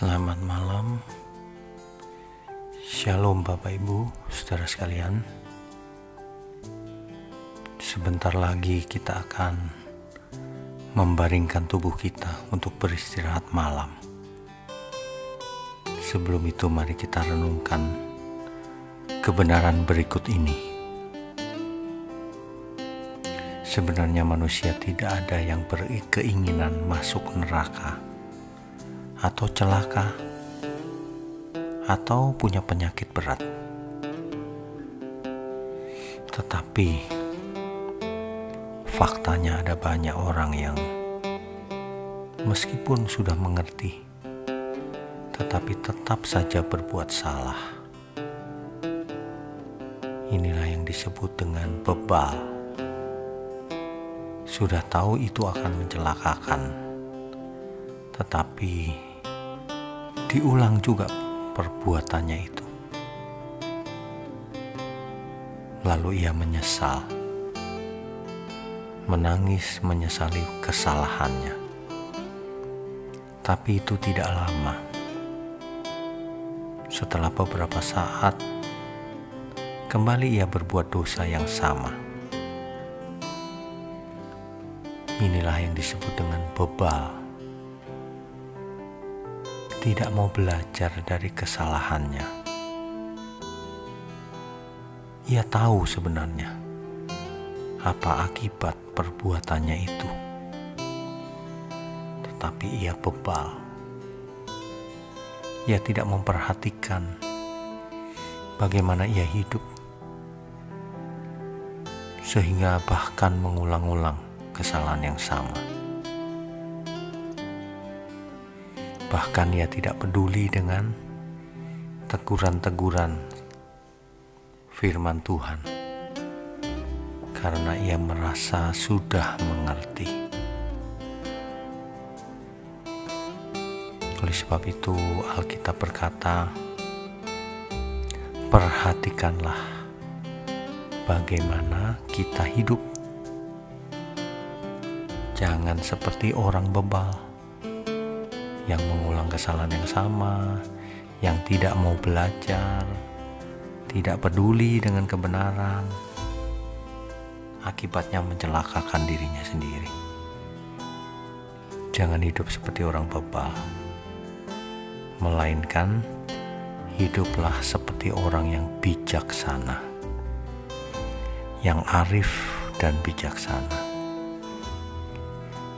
Selamat malam, Shalom Bapak Ibu, saudara sekalian. Sebentar lagi kita akan membaringkan tubuh kita untuk beristirahat malam. Sebelum itu, mari kita renungkan kebenaran berikut ini. Sebenarnya, manusia tidak ada yang berkeinginan masuk neraka atau celaka atau punya penyakit berat. Tetapi faktanya ada banyak orang yang meskipun sudah mengerti tetapi tetap saja berbuat salah. Inilah yang disebut dengan bebal. Sudah tahu itu akan mencelakakan, tetapi diulang juga perbuatannya itu. Lalu ia menyesal, menangis menyesali kesalahannya. Tapi itu tidak lama setelah beberapa saat, kembali ia berbuat dosa yang sama. Inilah yang disebut dengan bebal. Tidak mau belajar dari kesalahannya. Ia tahu sebenarnya apa akibat perbuatannya itu, tetapi ia bebal ia tidak memperhatikan bagaimana ia hidup, sehingga bahkan mengulang-ulang kesalahan yang sama. Bahkan ia tidak peduli dengan teguran-teguran firman Tuhan, karena ia merasa sudah mengerti. Oleh sebab itu, Alkitab berkata, "Perhatikanlah bagaimana kita hidup. Jangan seperti orang bebal yang mengulang kesalahan yang sama, yang tidak mau belajar, tidak peduli dengan kebenaran." Akibatnya mencelakakan dirinya sendiri. Jangan hidup seperti orang bebal melainkan hiduplah seperti orang yang bijaksana, yang arif dan bijaksana.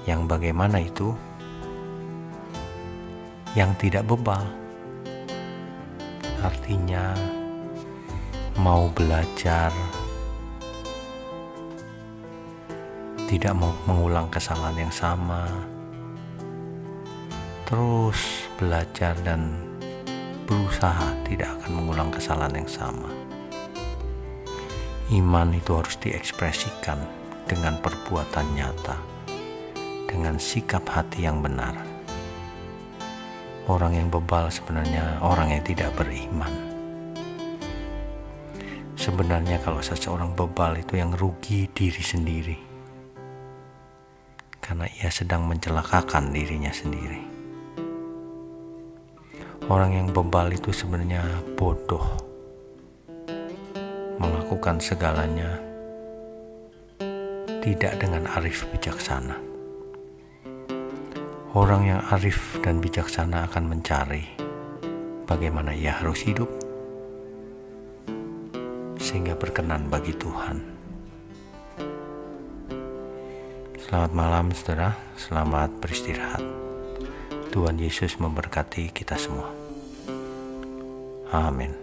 Yang bagaimana itu? Yang tidak bebal, artinya mau belajar, tidak mau mengulang kesalahan yang sama, terus belajar dan berusaha tidak akan mengulang kesalahan yang sama. Iman itu harus diekspresikan dengan perbuatan nyata, dengan sikap hati yang benar. Orang yang bebal sebenarnya orang yang tidak beriman. Sebenarnya kalau seseorang bebal itu yang rugi diri sendiri. Karena ia sedang mencelakakan dirinya sendiri. Orang yang bebal itu sebenarnya bodoh, melakukan segalanya tidak dengan arif bijaksana. Orang yang arif dan bijaksana akan mencari bagaimana ia harus hidup sehingga berkenan bagi Tuhan. Selamat malam, saudara. Selamat beristirahat. Tuhan Yesus memberkati kita semua. Amin.